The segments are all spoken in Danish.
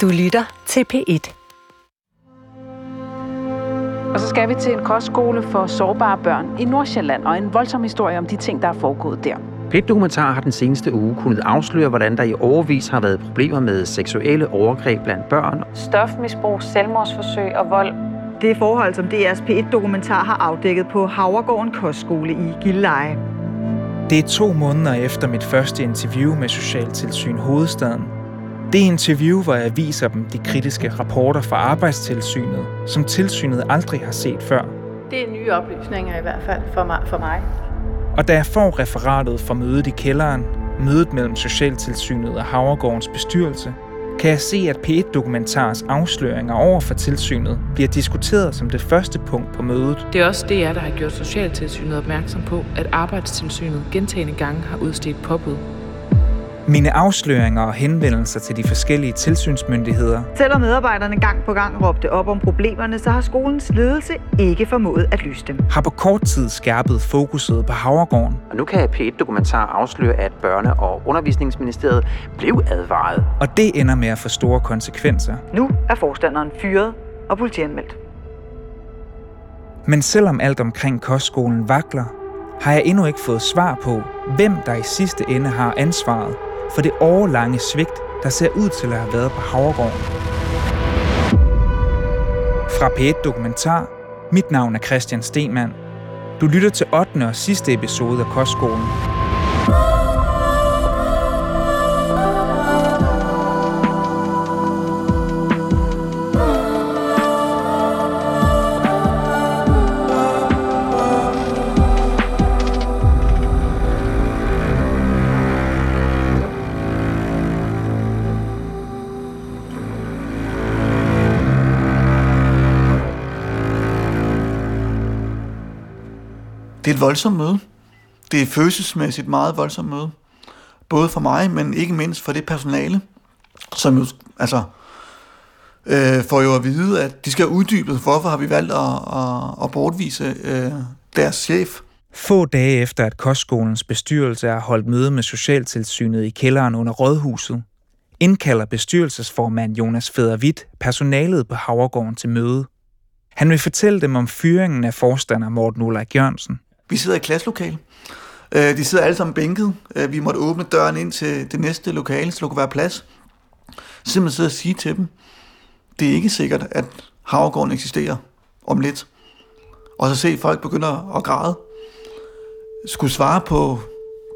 Du lytter til P1. Og så skal vi til en kostskole for sårbare børn i Nordsjælland, og en voldsom historie om de ting, der er foregået der. Pet Dokumentar har den seneste uge kunnet afsløre, hvordan der i overvis har været problemer med seksuelle overgreb blandt børn. Stofmisbrug, selvmordsforsøg og vold. Det er forhold, som DR's P1-dokumentar har afdækket på Havregården Kostskole i Gilleleje. Det er to måneder efter mit første interview med Socialtilsyn Hovedstaden. Det interview, hvor jeg viser dem de kritiske rapporter fra Arbejdstilsynet, som tilsynet aldrig har set før. Det er nye oplysninger i hvert fald for mig. For mig. Og da jeg får referatet fra mødet i kælderen, mødet mellem Socialtilsynet og Havregårdens bestyrelse, kan jeg se, at P1 Dokumentars afsløringer over for tilsynet bliver diskuteret som det første punkt på mødet. Det er også DR, der har gjort Socialtilsynet opmærksom på, at Arbejdstilsynet gentagende gange har udstedt påbud mine afsløringer og henvendelser til de forskellige tilsynsmyndigheder. Selvom medarbejderne gang på gang råbte op om problemerne, så har skolens ledelse ikke formået at løse dem. Har på kort tid skærpet fokuset på Havregården. Og nu kan P1 Dokumentar afsløre, at Børne- og Undervisningsministeriet blev advaret. Og det ender med at få store konsekvenser. Nu er forstanderen fyret og politianmeldt. Men selvom alt omkring kostskolen vakler, har jeg endnu ikke fået svar på, hvem der i sidste ende har ansvaret for det årlange svigt, der ser ud til at have været på Havregården. Fra p Dokumentar. Mit navn er Christian Stemann. Du lytter til 8. og sidste episode af Kostskolen. Det er et voldsomt møde. Det er følelsesmæssigt meget voldsomt møde. Både for mig, men ikke mindst for det personale, som jo, altså, øh, får jo at vide, at de skal uddybe, hvorfor har vi valgt at, at, at bortvise øh, deres chef. Få dage efter, at kostskolens bestyrelse har holdt møde med Socialtilsynet i kælderen under Rådhuset, indkalder bestyrelsesformand Jonas Federvidt personalet på Havregården til møde. Han vil fortælle dem om fyringen af forstander Morten Ulrik Jørgensen. Vi sidder i klasselokale. Øh, de sidder alle sammen bænket. Øh, vi måtte åbne døren ind til det næste lokale, så der kunne være plads. Simpelthen sidde og sige til dem, det er ikke sikkert, at Havregården eksisterer om lidt. Og så se folk begynder at græde. Skulle svare på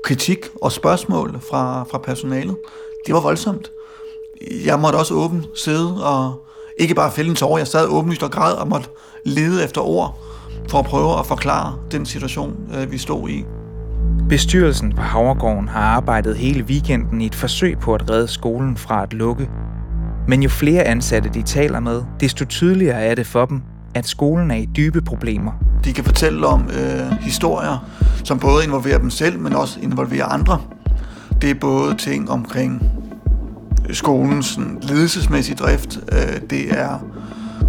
kritik og spørgsmål fra, fra personalet. Det var voldsomt. Jeg måtte også åbent sidde og ikke bare fælde en tårer. Jeg sad åbenlyst og græd og måtte lede efter ord for at prøve at forklare den situation, øh, vi stod i. Bestyrelsen på Havregården har arbejdet hele weekenden i et forsøg på at redde skolen fra at lukke. Men jo flere ansatte de taler med, desto tydeligere er det for dem, at skolen er i dybe problemer. De kan fortælle om øh, historier, som både involverer dem selv, men også involverer andre. Det er både ting omkring skolens ledelsesmæssige drift, øh, det er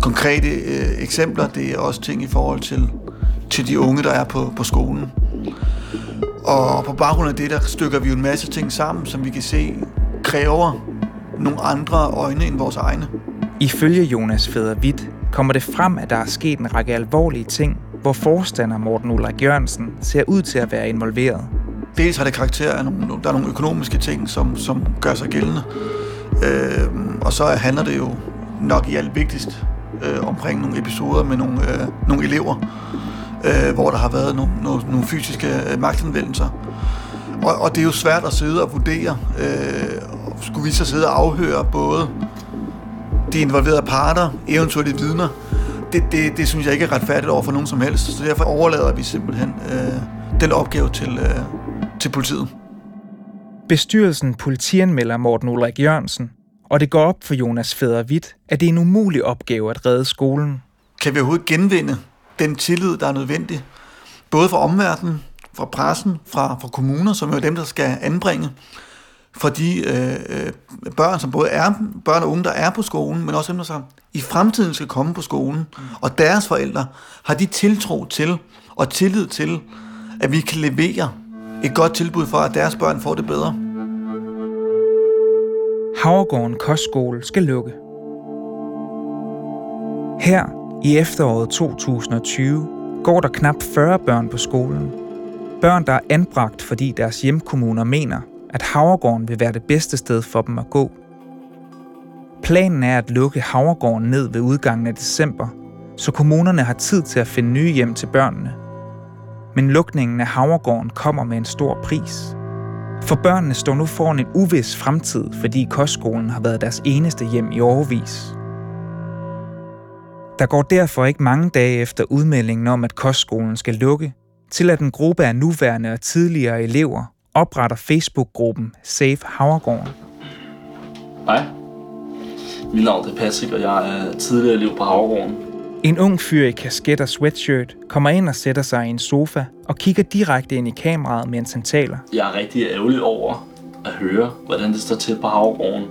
konkrete øh, eksempler. Det er også ting i forhold til, til de unge, der er på, på skolen. Og på baggrund af det, der stykker vi jo en masse ting sammen, som vi kan se kræver nogle andre øjne end vores egne. Ifølge Jonas Federvidt kommer det frem, at der er sket en række alvorlige ting, hvor forstander Morten Ulrik Jørgensen ser ud til at være involveret. Dels har det karakter af nogle, der er nogle økonomiske ting, som, som gør sig gældende. Øh, og så handler det jo nok i alt vigtigst øh, omkring nogle episoder med nogle, øh, nogle elever, øh, hvor der har været nogle, nogle, nogle fysiske øh, magtanvendelser. Og, og det er jo svært at sidde og vurdere. Øh, skulle vi så sidde og afhøre både de involverede parter, eventuelle vidner, det, det, det synes jeg ikke er retfærdigt over for nogen som helst. Så derfor overlader vi simpelthen øh, den opgave til, øh, til politiet. Bestyrelsen politianmelder Morten Ulrik Jørgensen og det går op for Jonas Federvidt, at det er en umulig opgave at redde skolen. Kan vi overhovedet genvinde den tillid, der er nødvendig? Både fra omverdenen, fra pressen, fra, fra kommuner, som er dem, der skal anbringe, for de øh, øh, børn, som både er børn og unge, der er på skolen, men også dem, der så i fremtiden skal komme på skolen, og deres forældre, har de tiltro til og tillid til, at vi kan levere et godt tilbud for, at deres børn får det bedre. Havregården Kostskole skal lukke. Her i efteråret 2020 går der knap 40 børn på skolen. Børn, der er anbragt, fordi deres hjemkommuner mener, at Havregården vil være det bedste sted for dem at gå. Planen er at lukke Havregården ned ved udgangen af december, så kommunerne har tid til at finde nye hjem til børnene. Men lukningen af Havregården kommer med en stor pris. For børnene står nu foran en uvis fremtid, fordi kostskolen har været deres eneste hjem i overvis. Der går derfor ikke mange dage efter udmeldingen om, at kostskolen skal lukke, til at en gruppe af nuværende og tidligere elever opretter Facebook-gruppen Save Havregården. Hej. Mit navn er Patrick, og jeg er tidligere elev på Havregården. En ung fyr i kasket og sweatshirt kommer ind og sætter sig i en sofa og kigger direkte ind i kameraet, mens han taler. Jeg er rigtig ærgerlig over at høre, hvordan det står til på havgården.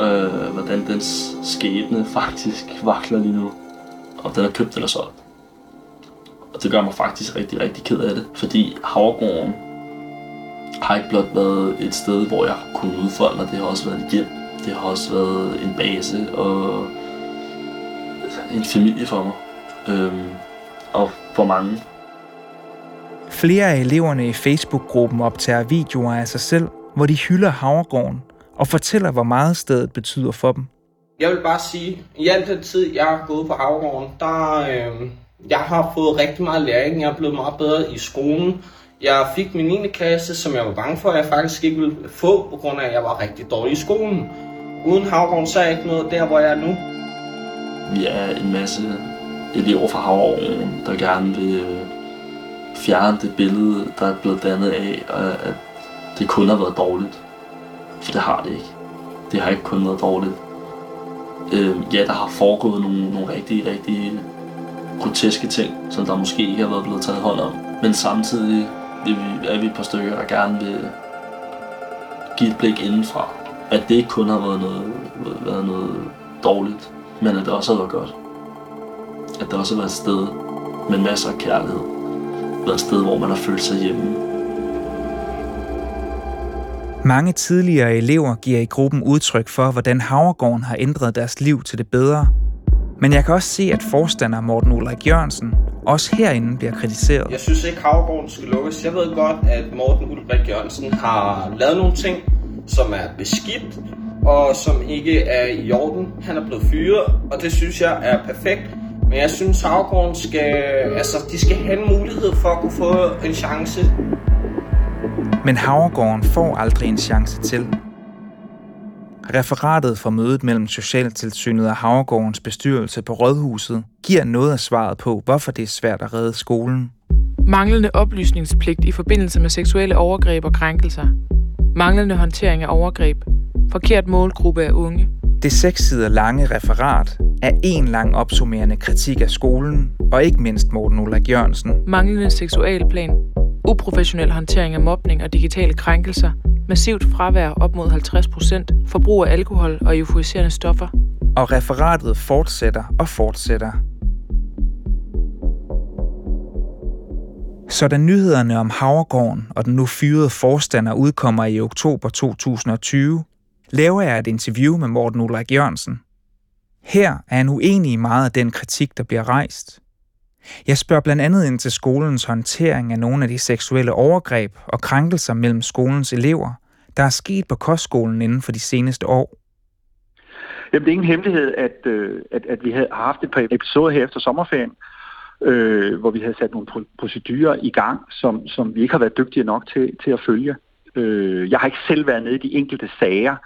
Øh, hvordan dens skæbne faktisk vakler lige nu. Om den er købt eller solgt. Og det gør mig faktisk rigtig, rigtig ked af det. Fordi havgården har ikke blot været et sted, hvor jeg kunne udfolde mig. Det har også været et hjem. Det har også været en base og en familie for mig. Øhm, og for mange. Flere af eleverne i Facebook-gruppen optager videoer af sig selv, hvor de hylder Havregården og fortæller, hvor meget stedet betyder for dem. Jeg vil bare sige, i al den tid, jeg har gået på Havregården, der øh, jeg har fået rigtig meget læring. Jeg er blevet meget bedre i skolen. Jeg fik min 9. klasse, som jeg var bange for, at jeg faktisk ikke ville få, på grund af, at jeg var rigtig dårlig i skolen. Uden Havregården, så er jeg ikke noget der, hvor jeg er nu. Vi er en masse elever fra Havregården, øh, der gerne vil øh, fjerne det billede, der er blevet dannet af, at det kun har været dårligt. For det har det ikke. Det har ikke kun været dårligt. Øh, ja, der har foregået nogle, nogle rigtig, rigtig groteske ting, som der måske ikke har været blevet taget hånd om. Men samtidig vil vi, er vi et par stykker, der gerne vil give et blik indenfra. At det ikke kun har været noget, været noget dårligt, men at det også har været godt. At det også har været et sted med masser af kærlighed. Været et sted, hvor man har følt sig hjemme. Mange tidligere elever giver i gruppen udtryk for, hvordan Havregården har ændret deres liv til det bedre. Men jeg kan også se, at forstander Morten Ulrik Jørgensen også herinde bliver kritiseret. Jeg synes ikke, Havregården skal lukkes. Jeg ved godt, at Morten Ulrik Jørgensen har lavet nogle ting, som er beskidt, og som ikke er i orden. Han er blevet fyret, og det synes jeg er perfekt. Men jeg synes, Havregården skal, altså, de skal have en mulighed for at kunne få en chance. Men Havregården får aldrig en chance til. Referatet fra mødet mellem Socialtilsynet og Havregårdens bestyrelse på Rådhuset giver noget af svaret på, hvorfor det er svært at redde skolen. Manglende oplysningspligt i forbindelse med seksuelle overgreb og krænkelser. Manglende håndtering af overgreb. Forkert målgruppe af unge. Det seks sider lange referat er en lang opsummerende kritik af skolen, og ikke mindst Morten Ulrik Jørgensen. Manglende seksualplan. Uprofessionel håndtering af mobning og digitale krænkelser. Massivt fravær op mod 50 procent. Forbrug af alkohol og euforiserende stoffer. Og referatet fortsætter og fortsætter. Så da nyhederne om Havregården og den nu fyrede forstander udkommer i oktober 2020, laver jeg et interview med Morten Ulrik Jørgensen. Her er han uenig i meget af den kritik, der bliver rejst. Jeg spørger blandt andet ind til skolens håndtering af nogle af de seksuelle overgreb og krænkelser mellem skolens elever, der er sket på kostskolen inden for de seneste år. Jamen, det er ingen hemmelighed, at, øh, at, at vi havde haft et par episoder her efter sommerferien, øh, hvor vi havde sat nogle procedurer i gang, som, som vi ikke har været dygtige nok til, til at følge. Øh, jeg har ikke selv været nede i de enkelte sager.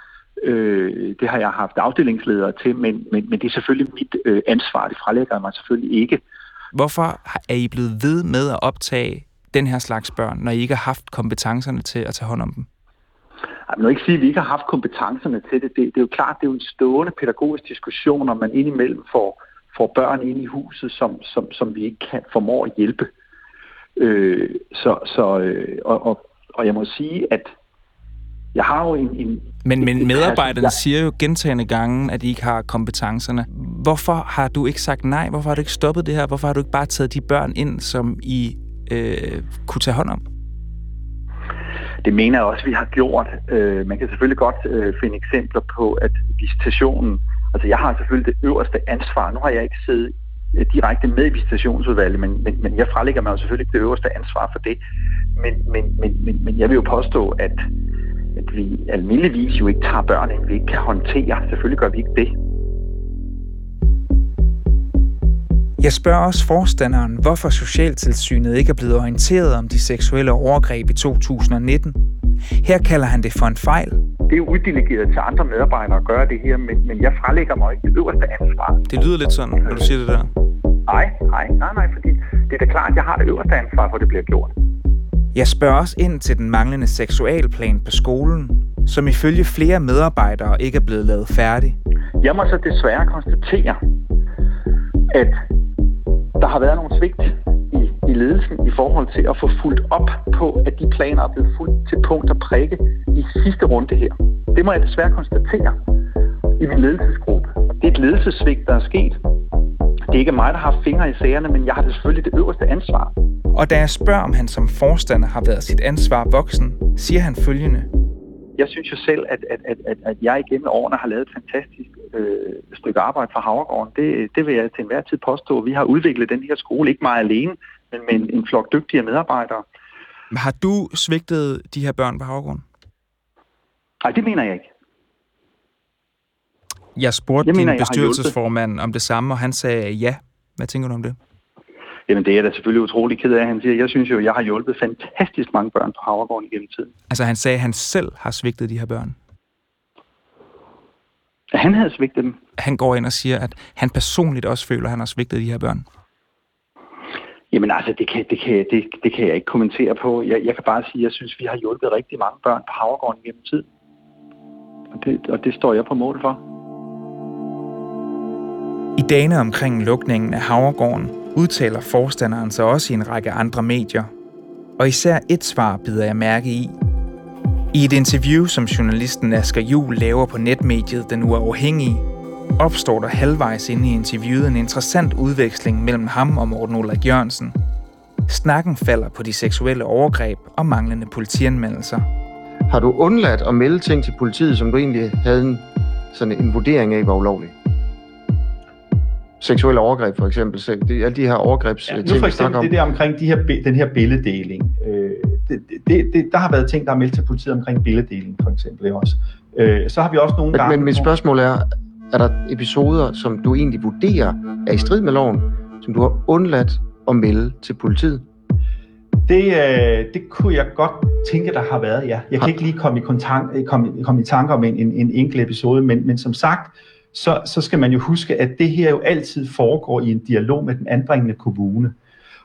Øh, det har jeg haft afdelingsledere til, men, men, men det er selvfølgelig mit øh, ansvar. Det frelægger mig selvfølgelig ikke. Hvorfor er I blevet ved med at optage den her slags børn, når I ikke har haft kompetencerne til at tage hånd om dem? Jeg vil ikke sige, at vi ikke har haft kompetencerne til det. det. Det er jo klart, det er jo en stående pædagogisk diskussion, om man indimellem får, får børn ind i huset, som, som, som vi ikke kan formå at hjælpe. Øh, så, så, øh, og, og, og jeg må sige, at jeg har jo en... en men, men medarbejderne jeg, siger jo gentagende gange, at I ikke har kompetencerne. Hvorfor har du ikke sagt nej? Hvorfor har du ikke stoppet det her? Hvorfor har du ikke bare taget de børn ind, som I øh, kunne tage hånd om? det mener jeg også, vi har gjort. Øh, man kan selvfølgelig godt øh, finde eksempler på, at visitationen, altså jeg har selvfølgelig det øverste ansvar. Nu har jeg ikke siddet øh, direkte med i visitationsudvalget, men, men, men jeg frelægger mig jo selvfølgelig det øverste ansvar for det. Men, men, men, men, men jeg vil jo påstå, at, at vi almindeligvis jo ikke tager børn, end vi ikke kan håndtere. Selvfølgelig gør vi ikke det. Jeg spørger også forstanderen, hvorfor Socialtilsynet ikke er blevet orienteret om de seksuelle overgreb i 2019. Her kalder han det for en fejl. Det er jo uddelegeret til andre medarbejdere at gøre det her, men, men jeg frelægger mig ikke det øverste ansvar. Det lyder lidt sådan, når du siger det der. Nej, nej, nej, nej, fordi det er da klart, at jeg har det øverste ansvar for, at det bliver gjort. Jeg spørger også ind til den manglende seksualplan på skolen, som ifølge flere medarbejdere ikke er blevet lavet færdig. Jeg må så desværre konstatere, at der har været nogle svigt i, i ledelsen i forhold til at få fuldt op på, at de planer er blevet fuldt til punkt og prikke i sidste runde her. Det må jeg desværre konstatere i min ledelsesgruppe. Det er et ledelsessvigt, der er sket. Det er ikke mig, der har fingre i sagerne, men jeg har selvfølgelig det øverste ansvar. Og da jeg spørger, om han som forstander har været sit ansvar voksen, siger han følgende. Jeg synes jo selv, at, at, at, at, at jeg igennem årene har lavet et fantastisk øh, stykke arbejde for Havregården. Det, det vil jeg til enhver tid påstå. Vi har udviklet den her skole, ikke mig alene, men med en, en flok dygtige medarbejdere. Har du svigtet de her børn på Havregården? Nej, det mener jeg ikke. Jeg spurgte jeg din mener, bestyrelsesformand om det samme, og han sagde ja. Hvad tænker du om det? Jamen det er da selvfølgelig utrolig ked af, han siger. Jeg synes jo, jeg har hjulpet fantastisk mange børn på Havregården igennem tiden. Altså han sagde, at han selv har svigtet de her børn? Han havde svigtet dem. Han går ind og siger, at han personligt også føler, at han har svigtet de her børn. Jamen altså, det kan, det kan, det, det kan jeg ikke kommentere på. Jeg, jeg kan bare sige, at jeg synes, vi har hjulpet rigtig mange børn på Havregården gennem tid. Og det, og det står jeg på mål for. I dagene omkring lukningen af Havregården udtaler forstanderen sig også i en række andre medier. Og især et svar bider jeg mærke i. I et interview, som journalisten Asger Jul laver på netmediet Den Uafhængige, opstår der halvvejs inde i interviewet en interessant udveksling mellem ham og Morten Ulrik Jørgensen. Snakken falder på de seksuelle overgreb og manglende politianmeldelser. Har du undladt at melde ting til politiet, som du egentlig havde en, sådan en vurdering af, var ulovligt? Seksuelle overgreb for eksempel, så det, alle de her overgrebs ja, nu for eksempel det der omkring de her, den her billeddeling. Øh, det, det, det, der har været ting, der er meldt til politiet omkring billeddeling for eksempel også. Øh, så har vi også nogle men, gange... Men mit spørgsmål er, er der episoder, som du egentlig vurderer er i strid med loven, som du har undladt at melde til politiet? Det, øh, det kunne jeg godt tænke, der har været, ja. Jeg kan ikke lige komme i, kontakt, komme, komme i tanker om en, en, en enkelt episode, men, men som sagt, så, så skal man jo huske, at det her jo altid foregår i en dialog med den anbringende kommune.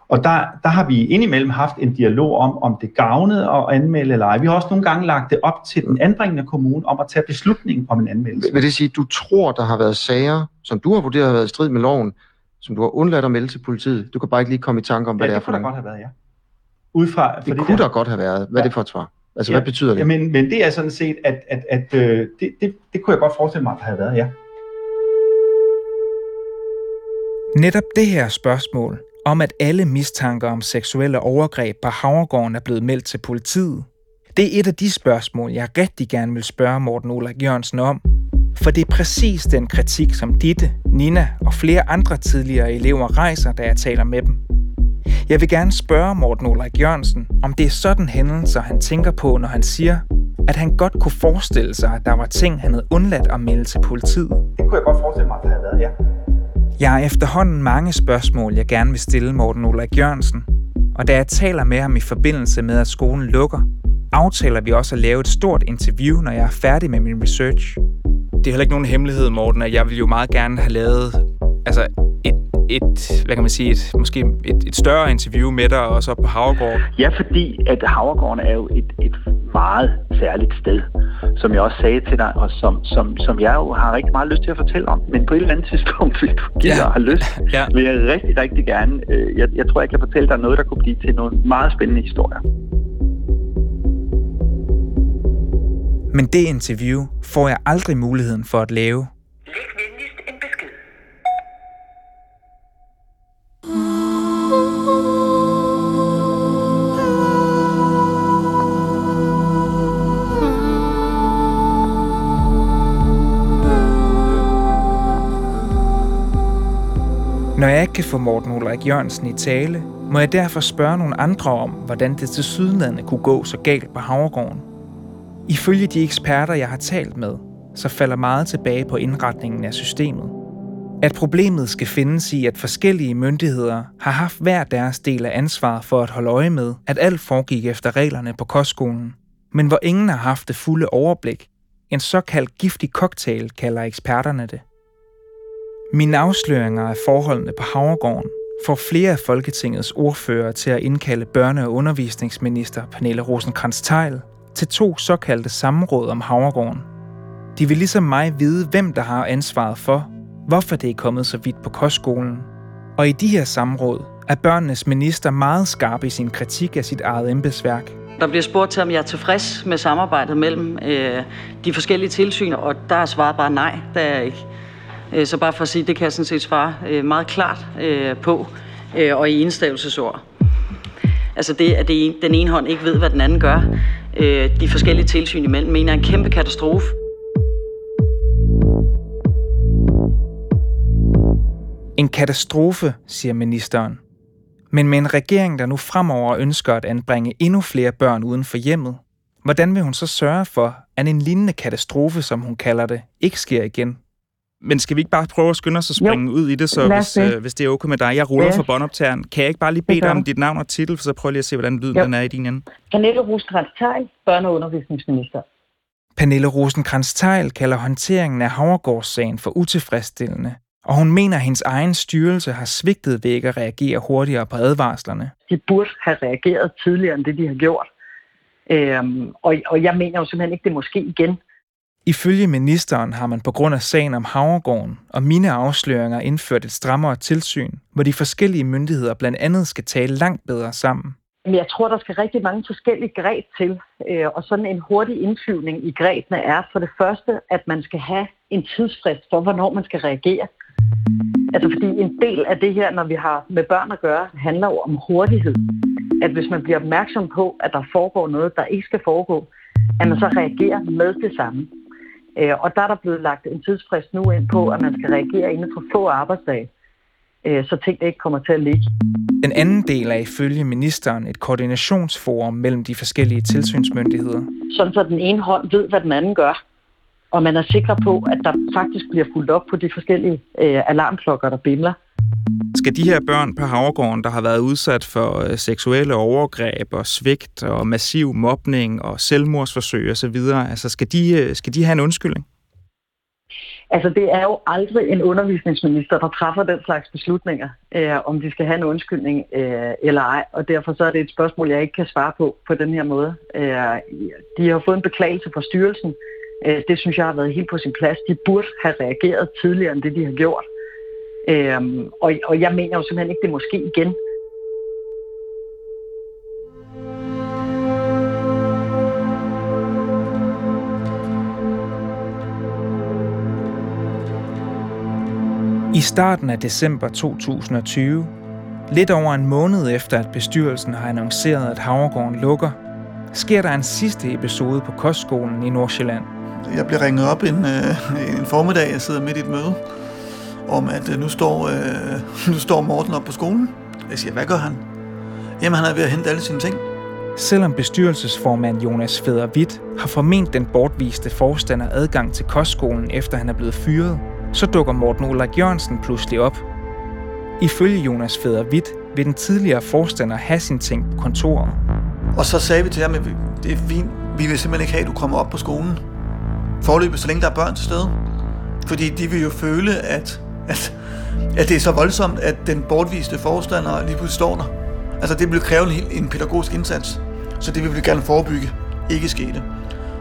Og der, der har vi indimellem haft en dialog om, om det gavnede at anmelde eller ej. Vi har også nogle gange lagt det op til den anbringende kommune om at tage beslutningen om en anmeldelse. Vil det sige, at du tror, der har været sager, som du har vurderet har været i strid med loven, som du har undladt at melde til politiet? Du kan bare ikke lige komme i tanke om, hvad ja, det er for det kunne der godt have været, ja. Udfra, det, det kunne der godt have været. Hvad ja. er det for et svar? Altså, ja. hvad betyder det? Ja, men, men det er sådan set, at, at, at øh, det, det, det kunne jeg godt forestille mig, at der havde været, ja. Netop det her spørgsmål om, at alle mistanker om seksuelle overgreb på Havregården er blevet meldt til politiet, det er et af de spørgsmål, jeg rigtig gerne vil spørge Morten Ulrik Jørgensen om. For det er præcis den kritik, som Ditte, Nina og flere andre tidligere elever rejser, da jeg taler med dem. Jeg vil gerne spørge Morten Ulrik Jørgensen, om det er sådan hændelser, han tænker på, når han siger, at han godt kunne forestille sig, at der var ting, han havde undladt at melde til politiet. Det kunne jeg godt forestille mig, at der havde været, ja. Jeg har efterhånden mange spørgsmål, jeg gerne vil stille Morten Ulrik Jørgensen. Og da jeg taler med ham i forbindelse med, at skolen lukker, aftaler vi også at lave et stort interview, når jeg er færdig med min research. Det er heller ikke nogen hemmelighed, Morten, at jeg vil jo meget gerne have lavet altså et, et, hvad kan man sige, et, måske et, et større interview med dig også op på Havregård. Ja, fordi at Havregården er jo et, et meget særligt sted, som jeg også sagde til dig, og som, som, som jeg jo har rigtig meget lyst til at fortælle om. Men på et eller andet tidspunkt, hvis du gider ja. har lyst, ja. vil jeg rigtig, rigtig gerne. Øh, jeg, jeg tror, jeg kan fortælle dig noget, der kunne blive til nogle meget spændende historier. Men det interview får jeg aldrig muligheden for at lave. Når jeg ikke kan få Morten Ulrik Jørgensen i tale, må jeg derfor spørge nogle andre om, hvordan det til sydlandet kunne gå så galt på Havregården. Ifølge de eksperter, jeg har talt med, så falder meget tilbage på indretningen af systemet. At problemet skal findes i, at forskellige myndigheder har haft hver deres del af ansvaret for at holde øje med, at alt foregik efter reglerne på kostskolen, men hvor ingen har haft det fulde overblik. En såkaldt giftig cocktail kalder eksperterne det. Mine afsløringer af forholdene på Havregården får flere af Folketingets ordfører til at indkalde børne- og undervisningsminister Pernille rosenkrantz teil til to såkaldte samråd om Havregården. De vil ligesom mig vide, hvem der har ansvaret for, hvorfor det er kommet så vidt på kostskolen. Og i de her samråd er børnenes minister meget skarp i sin kritik af sit eget embedsværk. Der bliver spurgt til, om jeg er tilfreds med samarbejdet mellem øh, de forskellige tilsyn, og der er svaret bare nej, det er jeg ikke. Øh, så bare for at sige, det kan jeg sådan set svare øh, meget klart øh, på, øh, og i enstavelsesord. Altså det, at det, den ene hånd ikke ved, hvad den anden gør, de forskellige tilsyn imellem, mener er en kæmpe katastrofe. En katastrofe, siger ministeren. Men med en regering, der nu fremover ønsker at anbringe endnu flere børn uden for hjemmet, hvordan vil hun så sørge for, at en lignende katastrofe, som hun kalder det, ikke sker igen? Men skal vi ikke bare prøve at skynde os at springe jo. ud i det, så hvis, øh, hvis det er okay med dig? Jeg ruller ja. for båndoptageren. Kan jeg ikke bare lige bede dig om dit navn og titel, for så prøv lige at se, hvordan lyden den er i din ende? Pernille Rosenkrantz-Teil, børne- og undervisningsminister. Pernille Rosenkrantz-Teil kalder håndteringen af Havregårdssagen for utilfredsstillende, og hun mener, at hendes egen styrelse har svigtet ved ikke at reagere hurtigere på advarslerne. De burde have reageret tidligere end det, de har gjort. Øhm, og, og jeg mener jo simpelthen ikke, det måske igen. Ifølge ministeren har man på grund af sagen om Havregården og mine afsløringer indført et strammere tilsyn, hvor de forskellige myndigheder blandt andet skal tale langt bedre sammen. Jeg tror, der skal rigtig mange forskellige greb til, øh, og sådan en hurtig indflyvning i grebene er for det første, at man skal have en tidsfrist for, hvornår man skal reagere. Altså fordi en del af det her, når vi har med børn at gøre, handler jo om hurtighed. At hvis man bliver opmærksom på, at der foregår noget, der ikke skal foregå, at man så reagerer med det samme. Øh, og der er der blevet lagt en tidsfrist nu ind på, at man skal reagere inden for få arbejdsdage, øh, så ting ikke kommer til at ligge. Den anden del er ifølge ministeren et koordinationsforum mellem de forskellige tilsynsmyndigheder. Sådan så den ene hånd ved, hvad den anden gør, og man er sikker på, at der faktisk bliver fuldt op på de forskellige øh, alarmklokker, der bimler. Skal de her børn på Havregården, der har været udsat for øh, seksuelle overgreb og svigt og massiv mobning og selvmordsforsøg osv., altså skal de, øh, skal de have en undskyldning? Altså, det er jo aldrig en undervisningsminister, der træffer den slags beslutninger, øh, om de skal have en undskyldning øh, eller ej. Og derfor så er det et spørgsmål, jeg ikke kan svare på på den her måde. Øh, de har fået en beklagelse fra styrelsen. Øh, det synes jeg har været helt på sin plads. De burde have reageret tidligere end det, de har gjort. Øhm, og, og jeg mener jo simpelthen ikke, det måske igen. I starten af december 2020, lidt over en måned efter at bestyrelsen har annonceret, at Havregården lukker, sker der en sidste episode på kostskolen i Nordsjælland. Jeg bliver ringet op en, øh, en formiddag, jeg sidder midt i et møde, om at øh, nu, står, øh, nu står Morten op på skolen. Jeg siger, hvad gør han? Jamen, han er ved at hente alle sine ting. Selvom bestyrelsesformand Jonas Feder Witt har forment den bortviste forstander adgang til kostskolen, efter han er blevet fyret, så dukker Morten Ulrik Jørgensen pludselig op. Ifølge Jonas Feder Witt vil den tidligere forstander have sin ting på kontoret. Og så sagde vi til ham, at det er fint, vi vil simpelthen ikke have, at du kommer op på skolen. Forløbet, så længe der er børn til stede. Fordi de vil jo føle, at at, at det er så voldsomt, at den bortviste forstander lige pludselig står der. Altså det vil kræve en, en pædagogisk indsats, så det vil vi gerne forebygge ikke skete.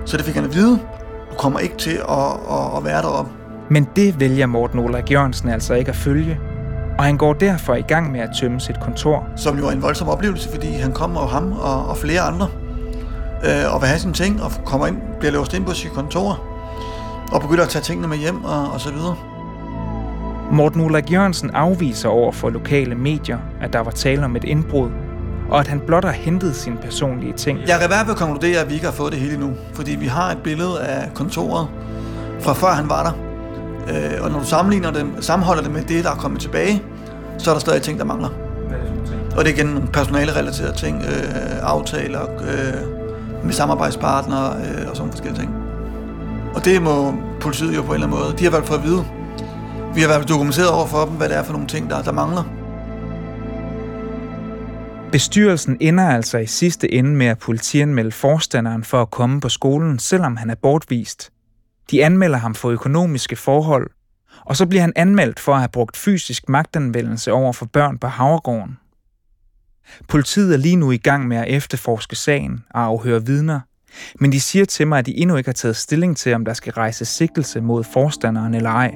Så det fik han at vide, du kommer ikke til at, at, at være deroppe. Men det vælger Morten Ulrik Jørgensen altså ikke at følge, og han går derfor i gang med at tømme sit kontor. Som jo er en voldsom oplevelse, fordi han kommer og ham og, og flere andre øh, og vil have sine ting og kommer ind, bliver låst ind på sit kontor og begynder at tage tingene med hjem og, og så videre. Morten Ulrik Jørgensen afviser over for lokale medier, at der var tale om et indbrud, og at han blot har hentet sine personlige ting. Jeg kan i hvert fald konkludere, at vi ikke har fået det hele endnu, fordi vi har et billede af kontoret fra før han var der. Øh, og når du sammenligner det, sammenholder det med det, der er kommet tilbage, så er der stadig ting, der mangler. Og det er igen nogle personale-relaterede ting, øh, aftaler øh, med samarbejdspartnere øh, og sådan forskellige ting. Og det må politiet jo på en eller anden måde. De har været for at vide. Vi har været dokumenteret over for dem, hvad det er for nogle ting, der, der mangler. Bestyrelsen ender altså i sidste ende med at politianmelde forstanderen for at komme på skolen, selvom han er bortvist. De anmelder ham for økonomiske forhold, og så bliver han anmeldt for at have brugt fysisk magtanvendelse over for børn på Havregården. Politiet er lige nu i gang med at efterforske sagen og afhøre vidner, men de siger til mig, at de endnu ikke har taget stilling til, om der skal rejse sigtelse mod forstanderen eller ej.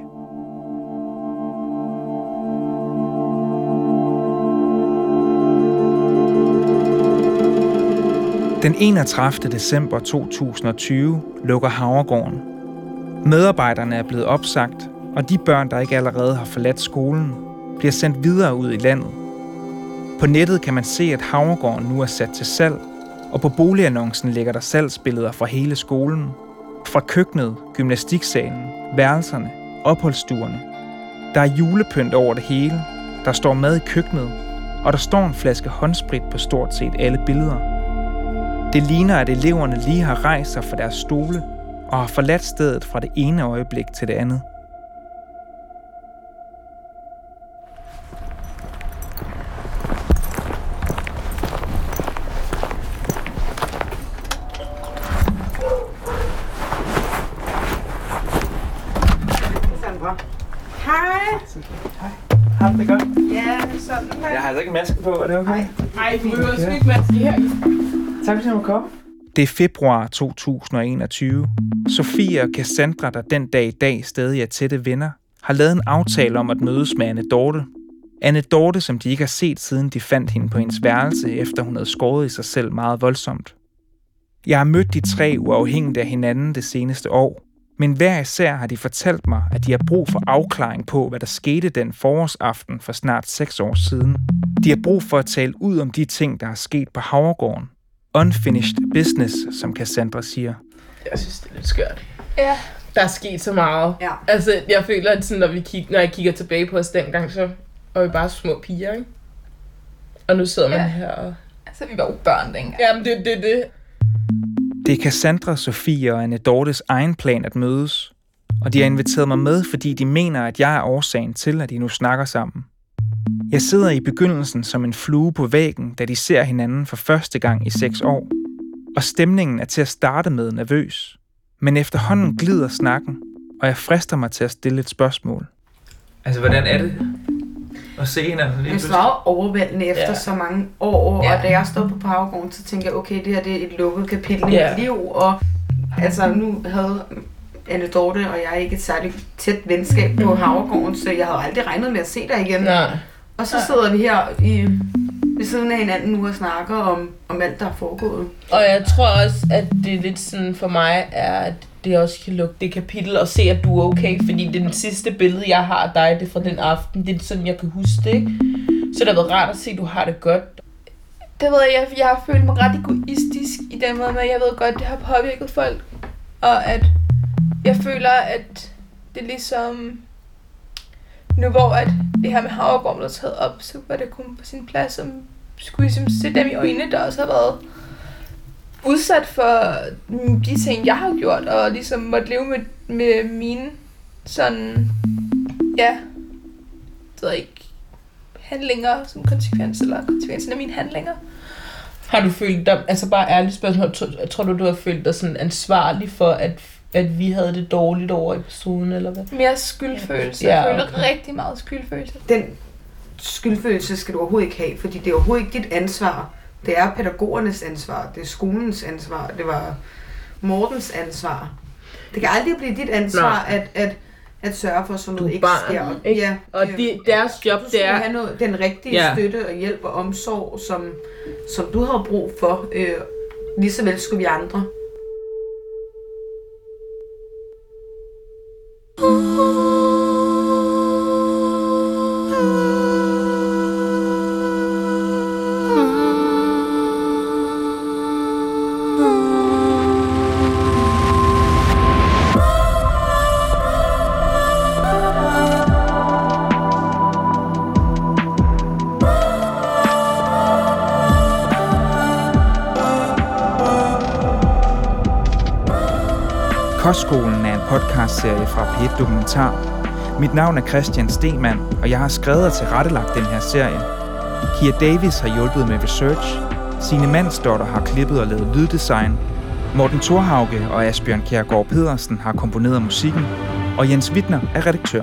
Den 31. december 2020 lukker Havregården. Medarbejderne er blevet opsagt, og de børn, der ikke allerede har forladt skolen, bliver sendt videre ud i landet. På nettet kan man se, at Havregården nu er sat til salg, og på boligannoncen ligger der salgsbilleder fra hele skolen. Fra køkkenet, gymnastiksalen, værelserne, opholdsstuerne. Der er julepynt over det hele, der står mad i køkkenet, og der står en flaske håndsprit på stort set alle billeder. Det ligner, at eleverne lige har rejst sig fra deres stole og har forladt stedet fra det ene øjeblik til det andet. Sandra. Hej. Hej. Har du det godt? Ja, sådan her. Jeg har altså ikke maske på, er det okay? Nej, du behøver sgu ikke maske her. Tak fordi du må komme. Det er februar 2021. Sofie og Cassandra, der den dag i dag stadig er tætte venner, har lavet en aftale om at mødes med Anne Dorte. Anne Dorte, som de ikke har set siden de fandt hende på hendes værelse, efter hun havde skåret i sig selv meget voldsomt. Jeg har mødt de tre uafhængigt af hinanden det seneste år, men hver især har de fortalt mig, at de har brug for afklaring på, hvad der skete den forårsaften for snart seks år siden. De har brug for at tale ud om de ting, der er sket på Havregården. Unfinished business, som Cassandra siger. Jeg synes, det er lidt skørt. Ja. Der er sket så meget. Ja. Altså, jeg føler, at sådan, når, vi kig, når jeg kigger tilbage på os dengang, så var vi bare små piger, ikke? Og nu sidder man Ja. her og... Altså, vi var jo børn dengang. Jamen, det er det, det. Det er Cassandra, Sofie og Anne Dortes egen plan at mødes. Og de har inviteret mig med, fordi de mener, at jeg er årsagen til, at de nu snakker sammen. Jeg sidder i begyndelsen som en flue på væggen, da de ser hinanden for første gang i seks år. Og stemningen er til at starte med nervøs. Men efterhånden glider snakken, og jeg frister mig til at stille et spørgsmål. Altså, hvordan er det at se hinanden lige Det pludselig? var jo overvældende efter Ja. så mange år, Ja. og da jeg stod på Powergården, så tænkte jeg, okay, det her det er et lukket kapitel i Ja. mit liv, og altså nu havde Anne Dorte og jeg ikke et særligt tæt venskab på Havregården, så jeg havde aldrig regnet med at se dig igen. Nej. Og så sidder vi her i, ved siden af hinanden nu og snakker om, om alt, der er foregået. Og jeg tror også, at det er lidt sådan for mig, er, at det også kan lukke det kapitel og se, at du er okay. Fordi det den sidste billede, jeg har af dig, det er fra den aften. Det er sådan, jeg kan huske det, ikke? Så det har været rart at se, at du har det godt. Det ved jeg, jeg, jeg har følt mig ret egoistisk i den måde, men jeg ved godt, det har påvirket folk. Og at jeg føler, at det ligesom... Nu hvor at det her med havregården blev taget op, så var det kun på sin plads, som skulle ligesom se dem i øjnene, der også har været udsat for de ting, jeg har gjort, og ligesom måtte leve med, med mine sådan, ja, det ved ikke, handlinger som konsekvens, eller konsekvensen af mine handlinger. Har du følt dig, altså bare ærligt spørgsmål, tror, tror du, du har følt dig sådan ansvarlig for, at, at vi havde det dårligt over episoden, eller hvad? Mere skyldfølelse. Ja, Jeg føler rigtig meget skyldfølelse. Den skyldfølelse skal du overhovedet ikke have, fordi det er overhovedet ikke dit ansvar. Det er pædagogernes ansvar, det er skolens ansvar, det var Mortens ansvar. Det kan aldrig blive dit ansvar Nej. at, at, at sørge for, at sådan Du noget ikke barn, sker. ikke? Ja, Og øh, de, deres job, det skal er... have noget, den rigtige Ja. ja. støtte og hjælp og omsorg, som, som du har brug for. Øh, lige så vel skulle vi andre. Kostskolen er podcastserie fra P1 Dokumentar. Mit navn er Christian Stemann, og jeg har skrevet og tilrettelagt den her serie. Kia Davis har hjulpet med research. Signe Mandsdotter har klippet og lavet lyddesign. Morten Thorhauge og Asbjørn Kjærgaard Pedersen har komponeret musikken, og Jens Wittner er redaktør.